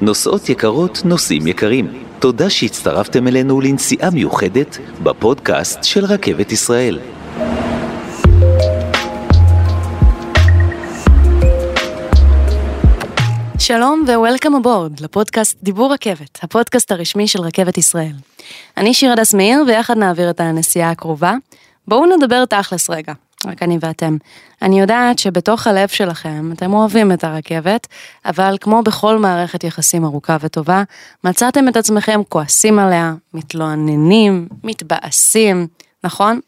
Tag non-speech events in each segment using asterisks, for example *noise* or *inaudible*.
נוסעות יקרות, נוסעים יקרים, תודה שהצטרפתם אלינו לנסיעה מיוחדת בפודקאסט של רכבת ישראל. שלום ו-Welcome aboard לפודקאסט דיבור רכבת, הפודקאסט הרשמי של רכבת ישראל. אני שיר הדס מאיר ויחד נעביר את הנסיעה הקרובה. בואו נדבר תכלס רגע, רק אני ואתם. אני יודעת שבתוך הלב שלכם אתם אוהבים את הרכבת, אבל כמו בכל מערכת יחסים ארוכה וטובה, מצאתם את עצמכם כועסים עליה, מתלוננים, מתבאסים, נכון?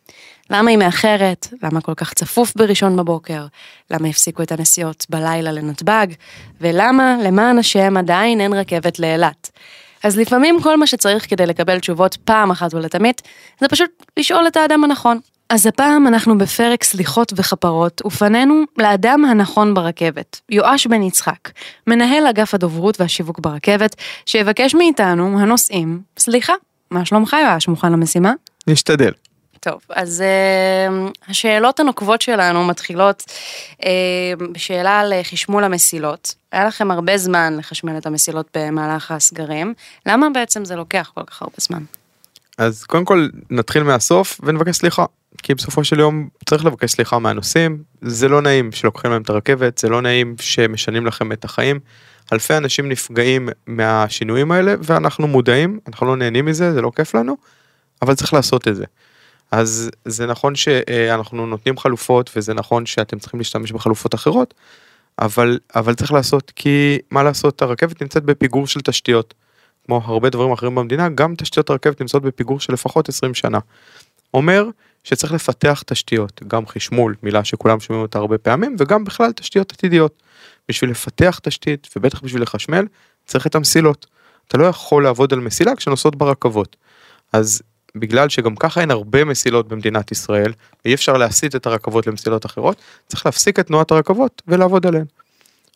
למה היא מאחרת? למה כל כך צפוף בראשון בבוקר? למה הפסיקו את הנסיעות בלילה לנתב"ג? ולמה, למען השם, עדיין אין רכבת לאילת? אז לפעמים כל מה שצריך כדי לקבל תשובות פעם אחת ולתמיד, זה פשוט לשאול את האדם הנכון. אז הפעם אנחנו בפרק סליחות וכפרות, ופנינו לאדם הנכון ברכבת, יואש בן יצחק, מנהל אגף הדוברות והשיווק ברכבת, שיבקש מאיתנו, הנוסעים, סליחה, מה שלומך יואש, מוכן למשימה? נשתדל. טוב, אז uh, השאלות הנוקבות שלנו מתחילות uh, בשאלה על חשמול המסילות. היה לכם הרבה זמן לחשמל את המסילות במהלך הסגרים, למה בעצם זה לוקח כל כך הרבה זמן? אז קודם כל נתחיל מהסוף ונבקש סליחה. כי בסופו של יום צריך לבקש סליחה מהנוסעים, זה לא נעים שלוקחים להם את הרכבת, זה לא נעים שמשנים לכם את החיים. אלפי אנשים נפגעים מהשינויים האלה ואנחנו מודעים, אנחנו לא נהנים מזה, זה לא כיף לנו, אבל צריך לעשות את זה. אז זה נכון שאנחנו נותנים חלופות וזה נכון שאתם צריכים להשתמש בחלופות אחרות, אבל, אבל צריך לעשות, כי מה לעשות, הרכבת נמצאת בפיגור של תשתיות. כמו הרבה דברים אחרים במדינה, גם תשתיות הרכבת נמצאות בפיגור של לפחות 20 שנה. אומר שצריך לפתח תשתיות, גם חשמול, מילה שכולם שומעים אותה הרבה פעמים, וגם בכלל תשתיות עתידיות. בשביל לפתח תשתית, ובטח בשביל לחשמל, צריך את המסילות. אתה לא יכול לעבוד על מסילה כשנוסעות ברכבות. אז בגלל שגם ככה אין הרבה מסילות במדינת ישראל, ואי אפשר להסיט את הרכבות למסילות אחרות, צריך להפסיק את תנועת הרכבות ולעבוד עליהן.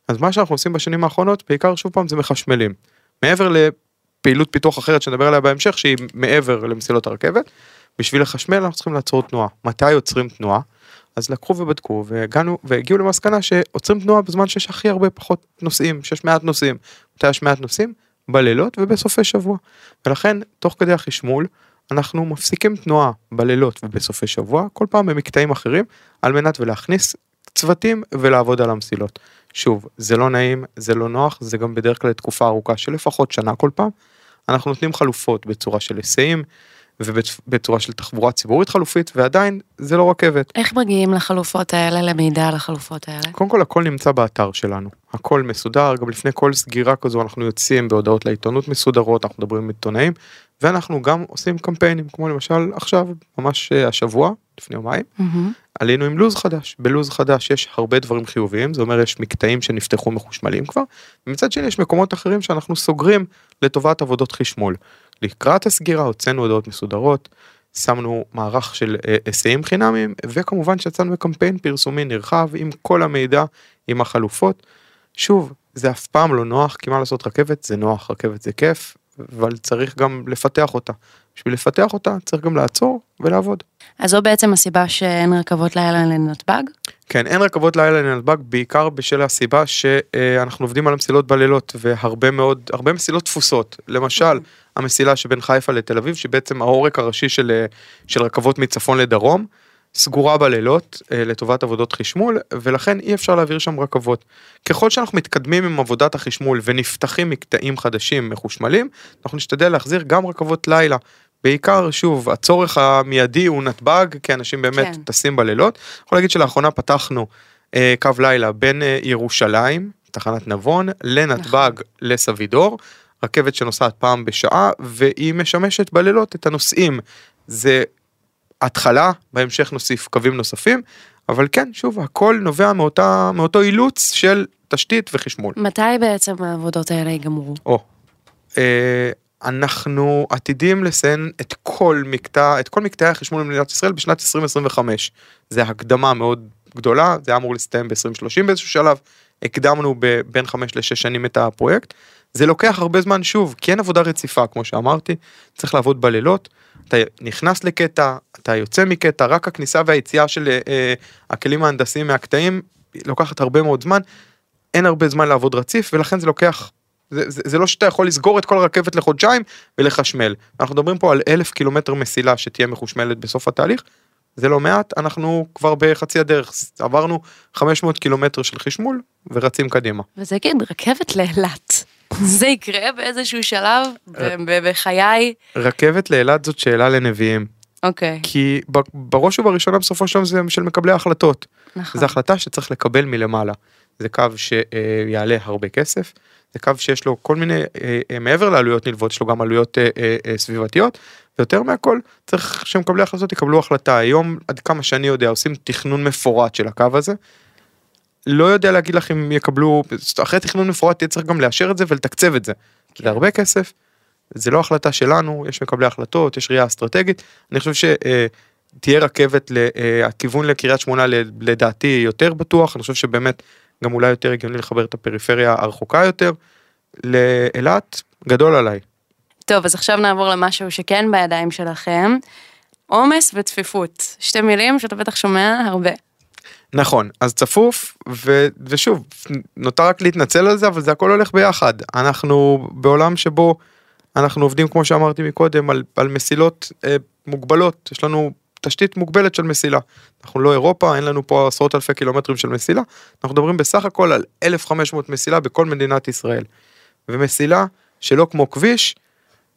אז מה שאנחנו עושים בשנים האחרונות, בעיקר שוב פעם זה מחשמלים. מעבר לפעילות פיתוח אחרת שנדבר עליה בהמשך, שהיא מעבר למסילות הרכבת, בשביל לחשמל אנחנו צריכים לעצור תנועה. מתי עוצרים תנועה? אז לקחו ובדקו והגענו והגיעו למסקנה שעוצרים תנועה בזמן שיש הכי הרבה פחות נוסעים, שיש מעט נוסעים. מתי יש מעט נוסעים? בלילות ובסופי שבוע. ולכן תוך כדי החשמול אנחנו מפסיקים תנועה בלילות ובסופי שבוע כל פעם במקטעים אחרים על מנת ולהכניס צוותים ולעבוד על המסילות. שוב זה לא נעים זה לא נוח זה גם בדרך כלל תקופה ארוכה של לפחות שנה כל פעם. אנחנו נותנים חלופות בצורה של היסעים ובצורה של תחבורה ציבורית חלופית ועדיין זה לא רכבת. איך מגיעים לחלופות האלה למידע על החלופות האלה? קודם כל הכל נמצא באתר שלנו הכל מסודר גם לפני כל סגירה כזו אנחנו יוצאים בהודעות לעיתונות מסודרות אנחנו מדברים עם עיתונאים ואנחנו גם עושים קמפיינים כמו למשל עכשיו ממש אה, השבוע לפני יומיים mm-hmm. עלינו עם לו"ז חדש בלו"ז חדש יש הרבה דברים חיוביים זה אומר יש מקטעים שנפתחו מחושמלים כבר ומצד שני יש מקומות אחרים שאנחנו סוגרים לטובת עבודות חשמול. לקראת הסגירה הוצאנו הודעות מסודרות שמנו מערך של אה, היסעים חינמים וכמובן שיצאנו בקמפיין פרסומי נרחב עם כל המידע עם החלופות. שוב זה אף פעם לא נוח כי מה לעשות רכבת זה נוח רכבת זה כיף אבל צריך גם לפתח אותה. בשביל לפתח אותה צריך גם לעצור ולעבוד. אז זו בעצם הסיבה שאין רכבות לילה לנתב"ג? כן, אין רכבות לילה לנתב"ג בעיקר בשל הסיבה שאנחנו עובדים על המסילות בלילות והרבה מאוד, הרבה מסילות תפוסות. למשל, המסילה שבין חיפה לתל אביב שבעצם העורק הראשי של, של רכבות מצפון לדרום. סגורה בלילות אה, לטובת עבודות חשמול ולכן אי אפשר להעביר שם רכבות. ככל שאנחנו מתקדמים עם עבודת החשמול ונפתחים מקטעים חדשים מחושמלים אנחנו נשתדל להחזיר גם רכבות לילה. בעיקר שוב הצורך המיידי הוא נתב"ג כי אנשים באמת כן. טסים בלילות. אני יכול להגיד שלאחרונה פתחנו אה, קו לילה בין אה, ירושלים תחנת נבון לנתב"ג נכון. לסבידור. רכבת שנוסעת פעם בשעה והיא משמשת בלילות את הנוסעים. זה התחלה, בהמשך נוסיף קווים נוספים, אבל כן, שוב, הכל נובע מאותה, מאותו אילוץ של תשתית וחשמול. מתי בעצם העבודות האלה ייגמרו? או, אה, אנחנו עתידים לסיים את כל מקטע, את כל מקטעי החשמול במדינת ישראל בשנת 2025. זה הקדמה מאוד גדולה, זה אמור להסתיים ב-2030 באיזשהו שלב, הקדמנו בין 5 ל-6 שנים את הפרויקט. זה לוקח הרבה זמן שוב, כי אין עבודה רציפה, כמו שאמרתי, צריך לעבוד בלילות. אתה נכנס לקטע, אתה יוצא מקטע, רק הכניסה והיציאה של אה, אה, הכלים ההנדסיים מהקטעים לוקחת הרבה מאוד זמן, אין הרבה זמן לעבוד רציף ולכן זה לוקח זה, זה, זה לא שאתה יכול לסגור את כל הרכבת לחודשיים ולחשמל. אנחנו מדברים פה על אלף קילומטר מסילה שתהיה מחושמלת בסוף התהליך. זה לא מעט, אנחנו כבר בחצי הדרך, עברנו 500 קילומטר של חשמול ורצים קדימה. וזה כן, רכבת לאילת. *laughs* זה יקרה באיזשהו שלב בחיי. רכבת לאילת זאת שאלה לנביאים, אוקיי, כי ב- בראש ובראשונה בסופו של דבר זה של מקבלי ההחלטות. נכון. זו החלטה שצריך לקבל מלמעלה. זה קו שיעלה הרבה כסף, זה קו שיש לו כל מיני, אה, אה, מעבר לעלויות נלוות, יש לו גם עלויות אה, סביבתיות, ויותר מהכל צריך שמקבלי ההחלטות יקבלו החלטה. היום, עד כמה שאני יודע, עושים תכנון מפורט של הקו הזה. לא יודע להגיד לך אם יקבלו, אחרי תכנון מפורט תהיה צריך גם לאשר את זה ולתקצב את זה. כן. זה הרבה כסף, זה לא החלטה שלנו, יש מקבלי החלטות, יש ראייה אסטרטגית. אני חושב שתהיה רכבת, אה, הכיוון לקריית שמונה לדעתי יותר בטוח, אני חושב שבאמת גם אולי יותר הגיוני לחבר את הפריפריה הרחוקה יותר. לאילת, גדול עליי. טוב, אז עכשיו נעבור למשהו שכן בידיים שלכם. עומס וצפיפות. שתי מילים שאתה בטח שומע הרבה. נכון, אז צפוף, ו, ושוב, נותר רק להתנצל על זה, אבל זה הכל הולך ביחד. אנחנו בעולם שבו אנחנו עובדים, כמו שאמרתי מקודם, על, על מסילות אה, מוגבלות, יש לנו תשתית מוגבלת של מסילה. אנחנו לא אירופה, אין לנו פה עשרות אלפי קילומטרים של מסילה, אנחנו מדברים בסך הכל על 1,500 מסילה בכל מדינת ישראל. ומסילה שלא כמו כביש,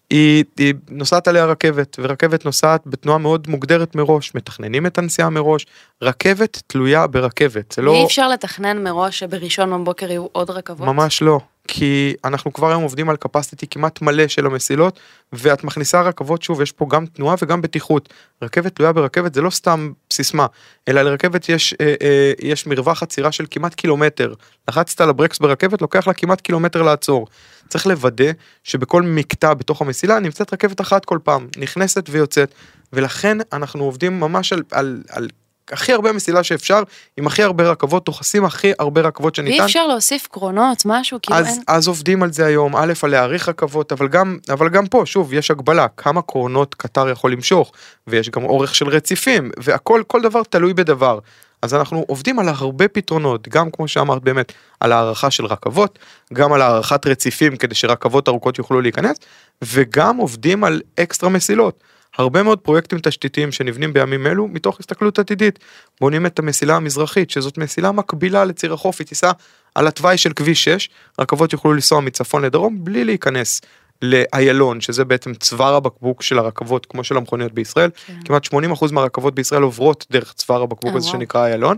היא, היא נוסעת עליה רכבת, ורכבת נוסעת בתנועה מאוד מוגדרת מראש, מתכננים את הנסיעה מראש, רכבת תלויה ברכבת, זה לא... אי אפשר לתכנן מראש שבראשון בבוקר יהיו עוד רכבות. ממש לא, כי אנחנו כבר היום עובדים על capacity כמעט מלא של המסילות, ואת מכניסה רכבות, שוב, יש פה גם תנועה וגם בטיחות. רכבת תלויה ברכבת זה לא סתם סיסמה, אלא לרכבת יש, אה, אה, יש מרווח עצירה של כמעט קילומטר. לחצת על הברקס ברכבת, לוקח לה כמעט קילומטר לעצור. צריך לוודא שבכל מקטע בתוך המסילה נמצאת רכבת אחת כל פעם, נכנסת ויוצאת, ולכן אנחנו עובדים ממש על, על, על הכי הרבה מסילה שאפשר, עם הכי הרבה רכבות, דוחסים הכי הרבה רכבות שניתן. ואי אפשר להוסיף קרונות, משהו, כאילו אז, אין... אז עובדים על זה היום, א', על להאריך רכבות, אבל גם, אבל גם פה, שוב, יש הגבלה, כמה קרונות קטר יכול למשוך, ויש גם אורך של רציפים, והכל, כל דבר תלוי בדבר. אז אנחנו עובדים על הרבה פתרונות, גם כמו שאמרת באמת, על הערכה של רכבות, גם על הערכת רציפים כדי שרכבות ארוכות יוכלו להיכנס, וגם עובדים על אקסטרה מסילות. הרבה מאוד פרויקטים תשתיתיים שנבנים בימים אלו מתוך הסתכלות עתידית. בונים את המסילה המזרחית שזאת מסילה מקבילה לציר החוף היא תיסע על התוואי של כביש 6 רכבות יוכלו לנסוע מצפון לדרום בלי להיכנס לאיילון שזה בעצם צוואר הבקבוק של הרכבות כמו של המכוניות בישראל כן. כמעט 80% מהרכבות בישראל עוברות דרך צוואר הבקבוק אה, הזה. שנקרא איילון.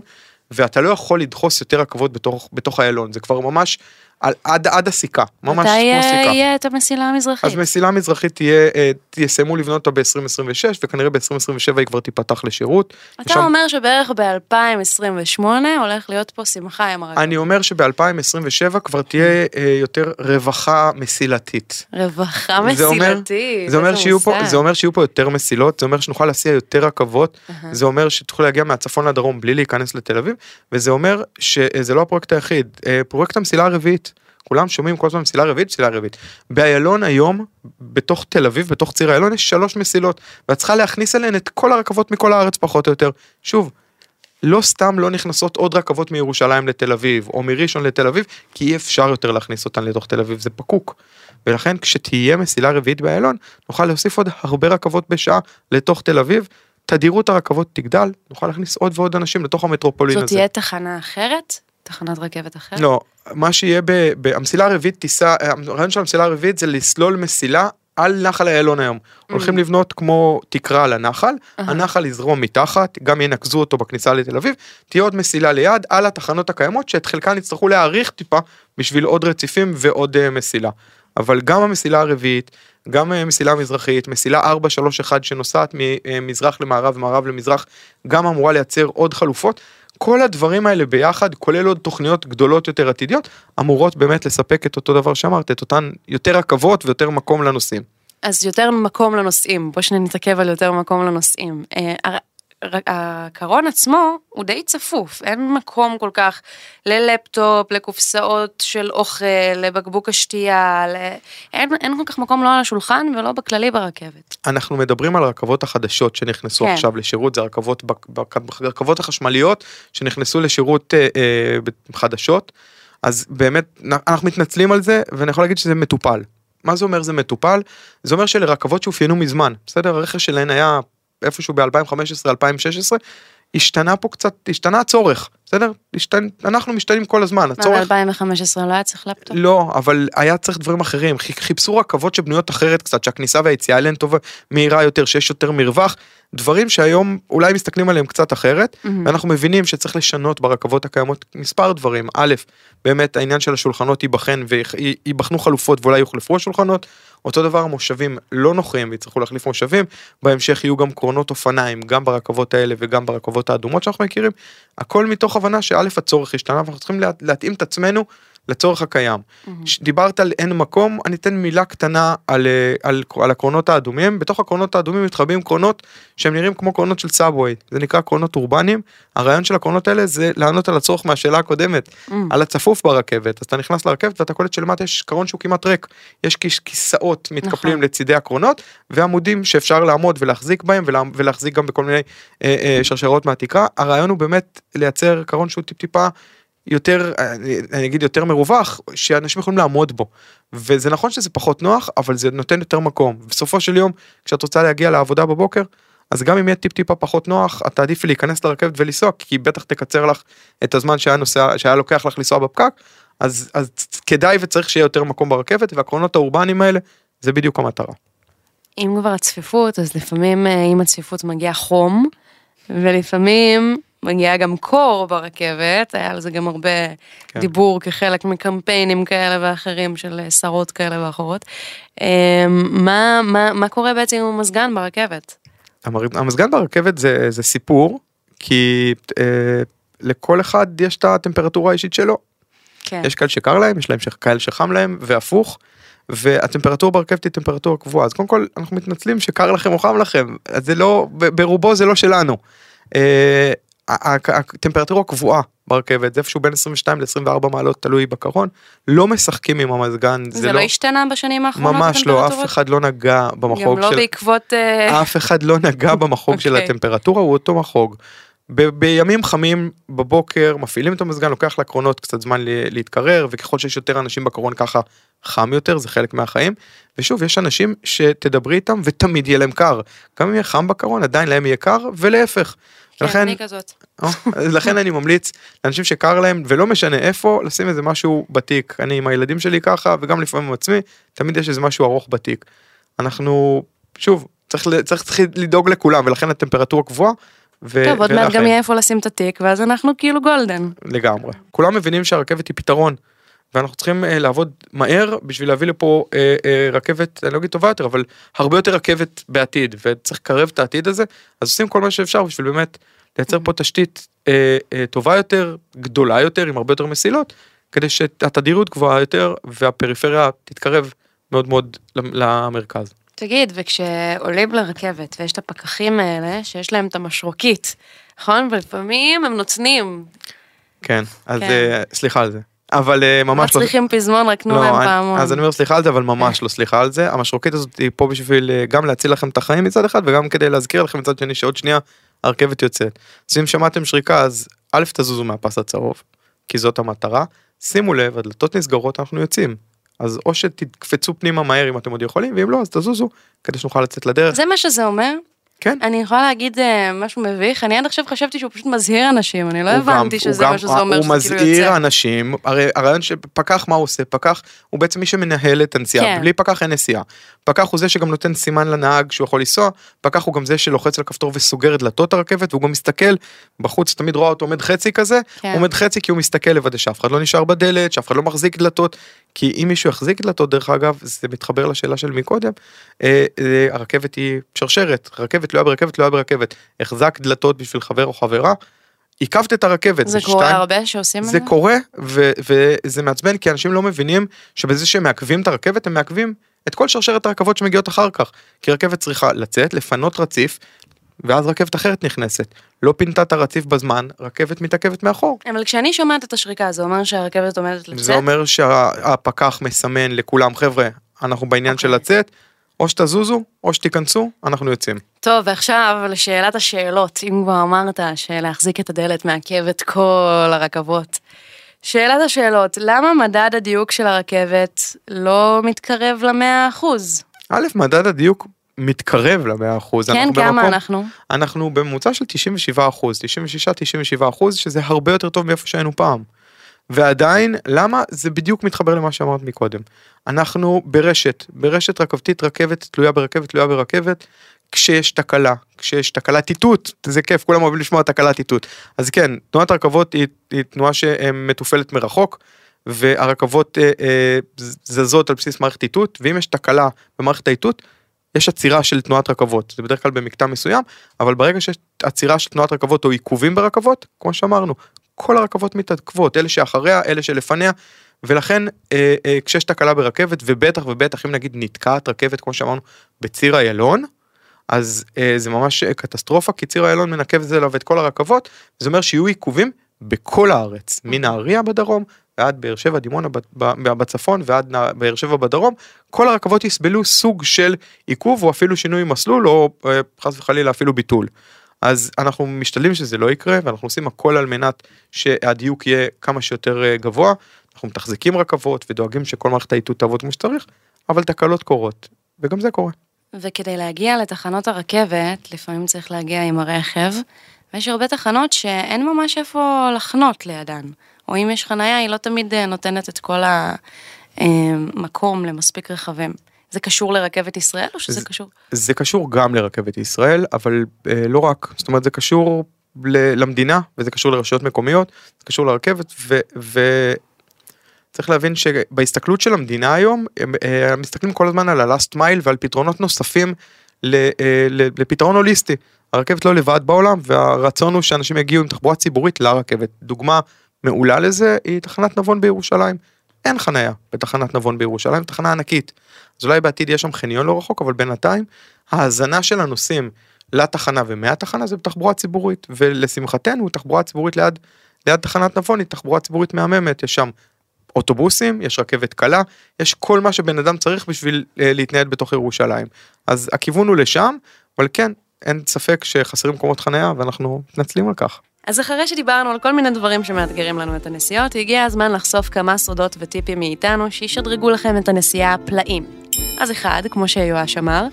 ואתה לא יכול לדחוס יותר רכבות בתוך בתוך איילון זה כבר ממש על, עד עד הסיכה ממש מתי כמו אה, סיכה. יהיה את המסילה המזרחית? אז מסילה מזרחית תהיה, אה, יסיימו לבנות אותה ב-2026 וכנראה ב-2027 היא כבר תיפתח לשירות. אתה ושם- אומר שבערך ב-2028 הולך להיות פה שמחה עם הרכבת. אני אומר שב-2027 כבר תהיה אה, יותר רווחה מסילתית. רווחה זה אומר- מסילתית. זה אומר, שיהיו פה. זה אומר שיהיו פה יותר מסילות, זה אומר שנוכל להסיע יותר רכבות, אהה. זה אומר שתוכלו להגיע מהצפון לדרום בלי להיכנס לתל אביב, וזה אומר שזה לא הפרויקט היחיד, פרויקט המסילה הרביעית. כולם שומעים כל הזמן מסילה רביעית, מסילה רביעית. באיילון היום, בתוך תל אביב, בתוך ציר איילון, יש שלוש מסילות, ואת צריכה להכניס אליהן את כל הרכבות מכל הארץ פחות או יותר. שוב, לא סתם לא נכנסות עוד רכבות מירושלים לתל אביב, או מראשון לתל אביב, כי אי אפשר יותר להכניס אותן לתוך תל אביב, זה פקוק. ולכן כשתהיה מסילה רביעית באיילון, נוכל להוסיף עוד הרבה רכבות בשעה לתוך תל אביב, תדירות הרכבות תגדל, נוכל להכניס עוד ועוד אנשים לתוך המטרופולין זאת הזה. תהיה תחנה אחרת? תחנת רכבת אחרת? לא, מה שיהיה, ב, ב, המסילה הרביעית תיסע, הרעיון של המסילה הרביעית זה לסלול מסילה על נחל איילון היום. הולכים לבנות כמו תקרה על הנחל, אהה. הנחל יזרום מתחת, גם ינקזו אותו בכניסה לתל אביב, תהיה עוד מסילה ליד על התחנות הקיימות שאת חלקן יצטרכו להאריך טיפה בשביל עוד רציפים ועוד אה, מסילה. אבל גם המסילה הרביעית, גם אה, מסילה מזרחית, מסילה 431 שנוסעת ממזרח למערב ומערב למזרח, גם אמורה לייצר עוד חלופות. כל הדברים האלה ביחד, כולל עוד תוכניות גדולות יותר עתידיות, אמורות באמת לספק את אותו דבר שאמרת, את אותן יותר רכבות ויותר מקום לנוסעים. אז יותר מקום לנוסעים, בוא שניה נתעכב על יותר מקום לנוסעים. הקרון עצמו הוא די צפוף, אין מקום כל כך ללפטופ, לקופסאות של אוכל, לבקבוק השתייה, ל... אין, אין כל כך מקום לא על השולחן ולא בכללי ברכבת. אנחנו מדברים על הרכבות החדשות שנכנסו כן. עכשיו לשירות, זה הרכבות, הרכבות החשמליות שנכנסו לשירות אה, אה, חדשות. אז באמת אנחנו מתנצלים על זה ואני יכול להגיד שזה מטופל. מה זה אומר זה מטופל? זה אומר שלרכבות שאופיינו מזמן, בסדר? הרכש שלהן היה איפשהו ב-2015-2016, השתנה פה קצת, השתנה הצורך, בסדר? השתנ... אנחנו משתנים כל הזמן, הצורך... מה, ב-2015 לא היה צריך לפטופ? לא, אבל היה צריך דברים אחרים, חיפשו רכבות שבנויות אחרת קצת, שהכניסה והיציאה אליהן טובה, מהירה יותר, שיש יותר מרווח, דברים שהיום אולי מסתכלים עליהם קצת אחרת, mm-hmm. ואנחנו מבינים שצריך לשנות ברכבות הקיימות מספר דברים, א', באמת העניין של השולחנות ייבחן וייבחנו חלופות ואולי יוחלפו השולחנות, אותו דבר המושבים לא נוחים ויצטרכו להחליף מושבים, בהמשך יהיו גם קרונות אופניים, גם ברכבות האלה וגם ברכבות האדומות שאנחנו מכירים, הכל מתוך הבנה שא' הצורך השתנה ואנחנו צריכים לה, להתאים את עצמנו לצורך הקיים. Mm-hmm. דיברת על אין מקום, אני אתן מילה קטנה על, אה, על, על הקרונות האדומים, בתוך הקרונות האדומים מתחבאים קרונות שהם נראים כמו קרונות של סאבווי, זה נקרא קרונות אורבניים, הרעיון של הקרונות האלה זה לענות על הצורך מהשאלה הקודמת, mm-hmm. על הצפוף ברכבת, אז אתה נכנס לרכבת ואתה קולט שלמטה יש קרון שהוא כמעט ריק, יש כיסאות מתקפלים נכון. לצידי הקרונות, ועמודים שאפשר לעמוד ולהחזיק בהם ולה, ולהחזיק גם בכל מיני אה, אה, שרשרות מהתקרה, הרעיון הוא באמת לייצר קרון שהוא טיפ טיפה יותר, אני אגיד יותר מרווח, שאנשים יכולים לעמוד בו. וזה נכון שזה פחות נוח, אבל זה נותן יותר מקום. בסופו של יום, כשאת רוצה להגיע לעבודה בבוקר, אז גם אם יהיה טיפ טיפה פחות נוח, את תעדיפי להיכנס לרכבת ולנסוע, כי בטח תקצר לך את הזמן שהיה, נוסע, שהיה לוקח לך לנסוע בפקק, אז, אז כדאי וצריך שיהיה יותר מקום ברכבת, והקרונות האורבניים האלה, זה בדיוק המטרה. אם כבר הצפיפות, אז לפעמים אה, עם הצפיפות מגיע חום, ולפעמים מגיעה גם קור ברכבת, היה על זה גם הרבה כן. דיבור כחלק מקמפיינים כאלה ואחרים של שרות כאלה ואחרות. אמ, מה, מה, מה קורה בעצם עם המזגן ברכבת? המזגן ברכבת זה, זה סיפור, כי אה, לכל אחד יש את הטמפרטורה האישית שלו. כן. יש כאלה שקר להם, יש להם כאלה שחם להם, והפוך. והטמפרטורה ברכבת היא טמפרטורה קבועה אז קודם כל אנחנו מתנצלים שקר לכם או חם לכם אז זה לא ברובו זה לא שלנו. אה, הטמפרטורה קבועה ברכבת זה איפשהו בין 22 ל-24 מעלות תלוי בקרון לא משחקים עם המזגן זה, זה לא, לא השתנה בשנים האחרונות ממש לא אף אחד לא נגע במחוג גם לא בעקבות אה, אף אחד לא נגע במחוג. של. הטמפרטורה הוא אותו מחוג. ב- בימים חמים בבוקר מפעילים את המזגן לוקח לקרונות קצת זמן להתקרר וככל שיש יותר אנשים בקרון ככה חם יותר זה חלק מהחיים ושוב יש אנשים שתדברי איתם ותמיד יהיה להם קר גם אם יהיה חם בקרון עדיין להם יהיה קר ולהפך כן, לכן, אני כזאת. או, לכן אני ממליץ לאנשים שקר להם ולא משנה איפה לשים איזה משהו בתיק אני עם הילדים שלי ככה וגם לפעמים עם עצמי תמיד יש איזה משהו ארוך בתיק. אנחנו שוב צריך, צריך, צריך לדאוג לכולם ולכן הטמפרטורה קבועה. ו- טוב עוד מעט גם יהיה איפה לשים את התיק ואז אנחנו כאילו גולדן. לגמרי כולם מבינים שהרכבת היא פתרון. ואנחנו צריכים uh, לעבוד מהר בשביל להביא לפה uh, uh, רכבת, אני לא אגיד טובה יותר, אבל הרבה יותר רכבת בעתיד, וצריך לקרב את העתיד הזה, אז עושים כל מה שאפשר בשביל באמת לייצר פה תשתית uh, uh, טובה יותר, גדולה יותר, עם הרבה יותר מסילות, כדי שהתדירות גבוהה יותר והפריפריה תתקרב מאוד מאוד למרכז. תגיד, וכשעולים לרכבת ויש את הפקחים האלה שיש להם את המשרוקית, נכון? ולפעמים הם נוצנים. כן, אז כן. Uh, סליחה על זה. אבל uh, ממש לא... צריכים פזמון, רק תנו לא, להם פעמון. אז אני אומר סליחה על זה, אבל ממש לא סליחה על זה. המשרוקית הזאת היא פה בשביל uh, גם להציל לכם את החיים מצד אחד, וגם כדי להזכיר לכם מצד שני שעוד שנייה הרכבת יוצאת. אז אם שמעתם שריקה, אז א' תזוזו מהפס הצהוב, כי זאת המטרה. שימו לב, הדלתות נסגרות, אנחנו יוצאים. אז או שתקפצו פנימה מהר אם אתם עוד יכולים, ואם לא, אז תזוזו, כדי שנוכל לצאת לדרך. זה מה שזה אומר? כן. אני יכולה להגיד אה, משהו מביך, אני עד עכשיו חשבתי שהוא פשוט מזהיר אנשים, אני לא הבנתי גם, שזה מה שזה אומר שהוא כאילו יוצא. הוא מזהיר אנשים, הרי הרעיון שפקח מה הוא עושה? פקח הוא בעצם מי שמנהל את הנסיעה, כן. בלי פקח אין נסיעה. פקח הוא זה שגם נותן סימן לנהג שהוא יכול לנסוע, פקח הוא גם זה שלוחץ על הכפתור וסוגר את דלתות הרכבת, והוא גם מסתכל, בחוץ תמיד רואה אותו עומד חצי כזה, כן. עומד חצי כי הוא מסתכל לוודא שאף אחד לא נשאר בדלת, שאף אחד לא מחזיק דלתות, כי אם מישהו יחזיק דלתות דרך אגב, זה מתחבר לשאלה של מקודם, אה, אה, הרכבת היא שרשרת, רכבת לא היה ברכבת, לא היה ברכבת, החזק דלתות בשביל חבר או חברה, עיכבת את הרכבת. זה, זה קורה שתיים, הרבה שעושים את זה? זה קורה, ו, וזה מעצבן כי אנשים לא מבינים שבזה שהם מעכבים את הרכבת, הם מעכבים את כל שרשרת הרכבות שמגיעות אחר כך. כי רכבת צריכה לצאת, לפנות רציף, ואז רכבת אחרת נכנסת. לא פינתה את הרציף בזמן, רכבת מתעכבת מאחור. אבל כשאני שומעת את השריקה, זה אומר שהרכבת עומדת לצאת? זה אומר שהפקח מסמן לכולם, חבר'ה, אנחנו בעניין okay. של אוקיי. לצאת, או שתזוזו, או שתיכנסו, אנחנו יוצאים. טוב, ועכשיו לשאלת השאלות, אם כבר אמרת שלהחזיק את הדלת מעכב את כל הרכבות. שאלת השאלות, למה מדד הדיוק של הרכבת לא מתקרב למאה אחוז? א', מדד הדיוק מתקרב למאה אחוז. כן, כמה אנחנו? אנחנו בממוצע של 97 אחוז, 96-97 אחוז, שזה הרבה יותר טוב מאיפה שהיינו פעם. ועדיין, למה? זה בדיוק מתחבר למה שאמרת מקודם. אנחנו ברשת, ברשת רכבתית, רכבת תלויה ברכבת, תלויה ברכבת, כשיש תקלה, כשיש תקלת איתות, זה כיף, כולם אוהבים לשמוע תקלת איתות. אז כן, תנועת רכבות היא, היא תנועה שמתופעלת מרחוק, והרכבות אה, אה, זזות על בסיס מערכת איתות, ואם יש תקלה במערכת האיתות, יש עצירה של תנועת רכבות, זה בדרך כלל במקטע מסוים, אבל ברגע שיש עצירה של תנועת רכבות או עיכובים ברכבות, כמו שאמרנו, כל הרכבות מתעכבות, אלה שאחריה, אלה שלפניה, ולכן אה, אה, כשיש תקלה ברכבת, ובטח ובטח אם נגיד נתקעת רכבת, כמו שאמרנו, בציר איילון, אז אה, זה ממש קטסטרופה, כי ציר איילון מנקב את זה אליו את כל הרכבות, זה אומר שיהיו עיכובים בכל הארץ, מנהריה בדרום ועד באר שבע, דימונה בצפון ועד באר שבע בדרום, כל הרכבות יסבלו סוג של עיכוב או אפילו שינוי מסלול או אה, חס וחלילה אפילו ביטול. אז אנחנו משתדלים שזה לא יקרה ואנחנו עושים הכל על מנת שהדיוק יהיה כמה שיותר אה, גבוה. אנחנו מתחזקים רכבות ודואגים שכל מערכת האיתות תעבוד כמו שצריך, אבל תקלות קורות, וגם זה קורה. וכדי להגיע לתחנות הרכבת, לפעמים צריך להגיע עם הרכב, ויש הרבה תחנות שאין ממש איפה לחנות לידן. או אם יש חנייה, היא לא תמיד אה, נותנת את כל המקום אה, למספיק רכבים. זה קשור לרכבת ישראל או שזה זה, קשור? זה קשור גם לרכבת ישראל, אבל אה, לא רק, זאת אומרת זה קשור ל, למדינה וזה קשור לרשויות מקומיות, זה קשור לרכבת ו... ו... צריך להבין שבהסתכלות של המדינה היום, הם, הם מסתכלים כל הזמן על ה-last mile ועל פתרונות נוספים לפתרון הוליסטי. הרכבת לא לבד בעולם והרצון הוא שאנשים יגיעו עם תחבורה ציבורית לרכבת. דוגמה מעולה לזה היא תחנת נבון בירושלים. אין חניה בתחנת נבון בירושלים, תחנה ענקית. אז אולי בעתיד יש שם חניון לא רחוק, אבל בינתיים ההאזנה של הנוסעים לתחנה ומהתחנה זה בתחבורה ציבורית, ולשמחתנו תחבורה ציבורית ליד, ליד תחנת נבון היא תחבורה ציבורית מהממת, יש שם אוטובוסים, יש רכבת קלה, יש כל מה שבן אדם צריך בשביל אה, להתנייד בתוך ירושלים. אז הכיוון הוא לשם, אבל כן, אין ספק שחסרים מקומות חניה ואנחנו מתנצלים על כך. אז אחרי שדיברנו על כל מיני דברים שמאתגרים לנו את הנסיעות, הגיע הזמן לחשוף כמה סודות וטיפים מאיתנו שישדרגו לכם את הנסיעה פלאים. אז אחד, כמו שיואש אמר,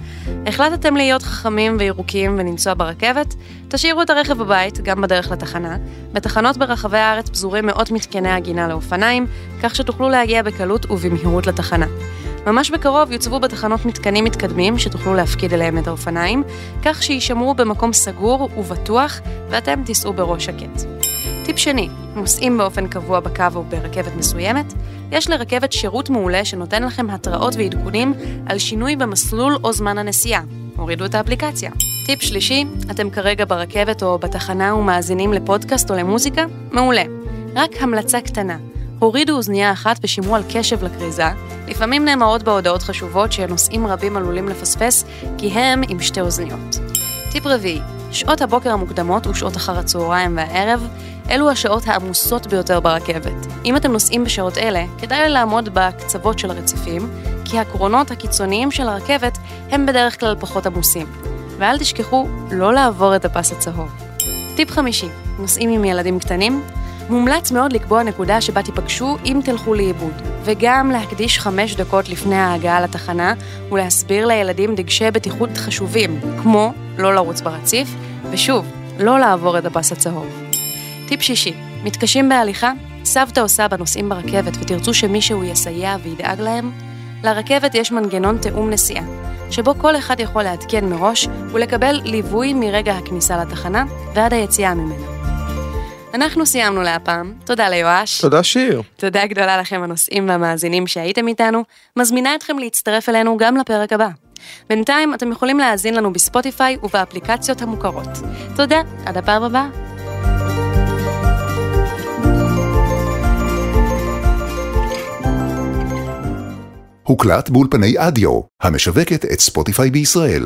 החלטתם להיות חכמים וירוקים ולנסוע ברכבת, תשאירו את הרכב בבית, גם בדרך לתחנה. בתחנות ברחבי הארץ פזורים מאות מתקני הגינה לאופניים, כך שתוכלו להגיע בקלות ובמהירות לתחנה. ממש בקרוב יוצבו בתחנות מתקנים מתקדמים שתוכלו להפקיד אליהם את האופניים, כך שיישמרו במקום סגור ובטוח, ואתם תיסעו בראש שקט. טיפ שני, נוסעים באופן קבוע בקו או ברכבת מסוימת, יש לרכבת שירות מעולה שנותן לכם התראות ועדכונים על שינוי במסלול או זמן הנסיעה. הורידו את האפליקציה. טיפ שלישי, אתם כרגע ברכבת או בתחנה ומאזינים לפודקאסט או למוזיקה? מעולה. רק המלצה קטנה, הורידו אוזנייה אחת ושימרו על קשב לכריזה, לפעמים נאמרות בהודעות חשובות שנוסעים רבים עלולים לפספס, כי הם עם שתי אוזניות. טיפ רביעי, שעות הבוקר המוקדמות ושעות אחר הצהריים והערב, אלו השעות העמוסות ביותר ברכבת. אם אתם נוסעים בשעות אלה, כדאי לעמוד בקצוות של הרציפים, כי הקרונות הקיצוניים של הרכבת הם בדרך כלל פחות עמוסים. ואל תשכחו לא לעבור את הפס הצהוב. טיפ חמישי, נוסעים עם ילדים קטנים? מומלץ מאוד לקבוע נקודה שבה תיפגשו אם תלכו לאיבוד, וגם להקדיש חמש דקות לפני ההגעה לתחנה ולהסביר לילדים דגשי בטיחות חשובים, כמו לא לרוץ ברציף, ושוב, לא לעבור את הפס הצהוב. טיפ שישי, מתקשים בהליכה? סבתא או סבא נוסעים ברכבת ותרצו שמישהו יסייע וידאג להם? לרכבת יש מנגנון תיאום נסיעה, שבו כל אחד יכול לעדכן מראש ולקבל ליווי מרגע הכניסה לתחנה ועד היציאה ממנה. אנחנו סיימנו להפעם, תודה ליואש. תודה שיר. תודה גדולה לכם הנוסעים והמאזינים שהייתם איתנו, מזמינה אתכם להצטרף אלינו גם לפרק הבא. בינתיים אתם יכולים להאזין לנו בספוטיפיי ובאפליקציות המוכרות. תודה, עד הפעם הבאה. הוקלט באולפני אדיו, המשווקת את ספוטיפיי בישראל.